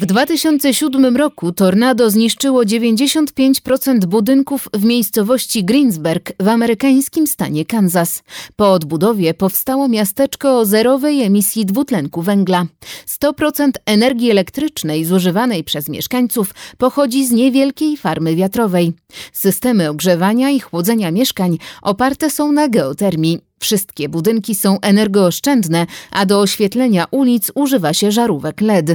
W 2007 roku tornado zniszczyło 95% budynków w miejscowości Greensburg w amerykańskim stanie Kansas. Po odbudowie powstało miasteczko o zerowej emisji dwutlenku węgla. 100% energii elektrycznej zużywanej przez mieszkańców pochodzi z niewielkiej farmy wiatrowej. Systemy ogrzewania i chłodzenia mieszkań oparte są na geotermii. Wszystkie budynki są energooszczędne, a do oświetlenia ulic używa się żarówek LED.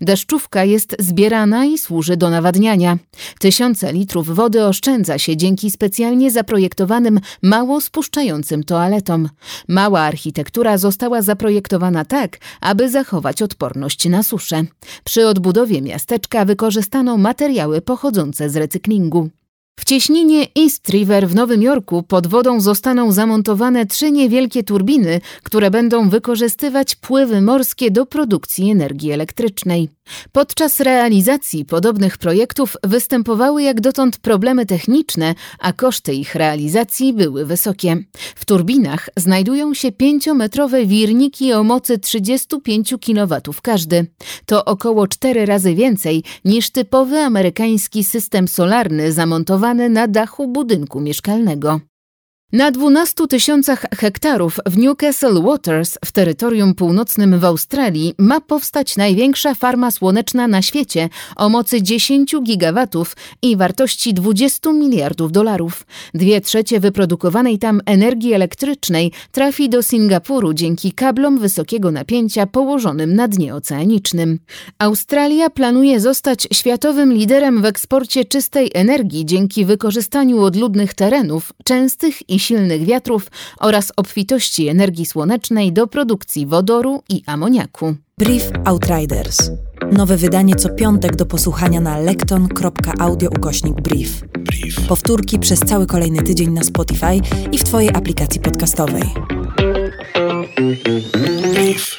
Deszczówka jest zbierana i służy do nawadniania. Tysiące litrów wody oszczędza się dzięki specjalnie zaprojektowanym, mało spuszczającym toaletom. Mała architektura została zaprojektowana tak, aby zachować odporność na suszę. Przy odbudowie miasteczka wykorzystano materiały pochodzące z recyklingu. W cieśninie East River w Nowym Jorku pod wodą zostaną zamontowane trzy niewielkie turbiny, które będą wykorzystywać pływy morskie do produkcji energii elektrycznej. Podczas realizacji podobnych projektów występowały jak dotąd problemy techniczne, a koszty ich realizacji były wysokie. W turbinach znajdują się pięciometrowe wirniki o mocy 35 kW każdy. To około cztery razy więcej niż typowy amerykański system solarny zamontowany na dachu budynku mieszkalnego. Na 12 tysiącach hektarów w Newcastle Waters w terytorium północnym w Australii ma powstać największa farma słoneczna na świecie o mocy 10 gigawatów i wartości 20 miliardów dolarów. Dwie trzecie wyprodukowanej tam energii elektrycznej trafi do Singapuru dzięki kablom wysokiego napięcia położonym na dnie oceanicznym. Australia planuje zostać światowym liderem w eksporcie czystej energii dzięki wykorzystaniu odludnych terenów, częstych i silnych wiatrów oraz obfitości energii słonecznej do produkcji wodoru i amoniaku. Brief Outriders. Nowe wydanie co piątek do posłuchania na lekton.audio ukośnik brief. brief. Powtórki przez cały kolejny tydzień na Spotify i w Twojej aplikacji podcastowej. Brief.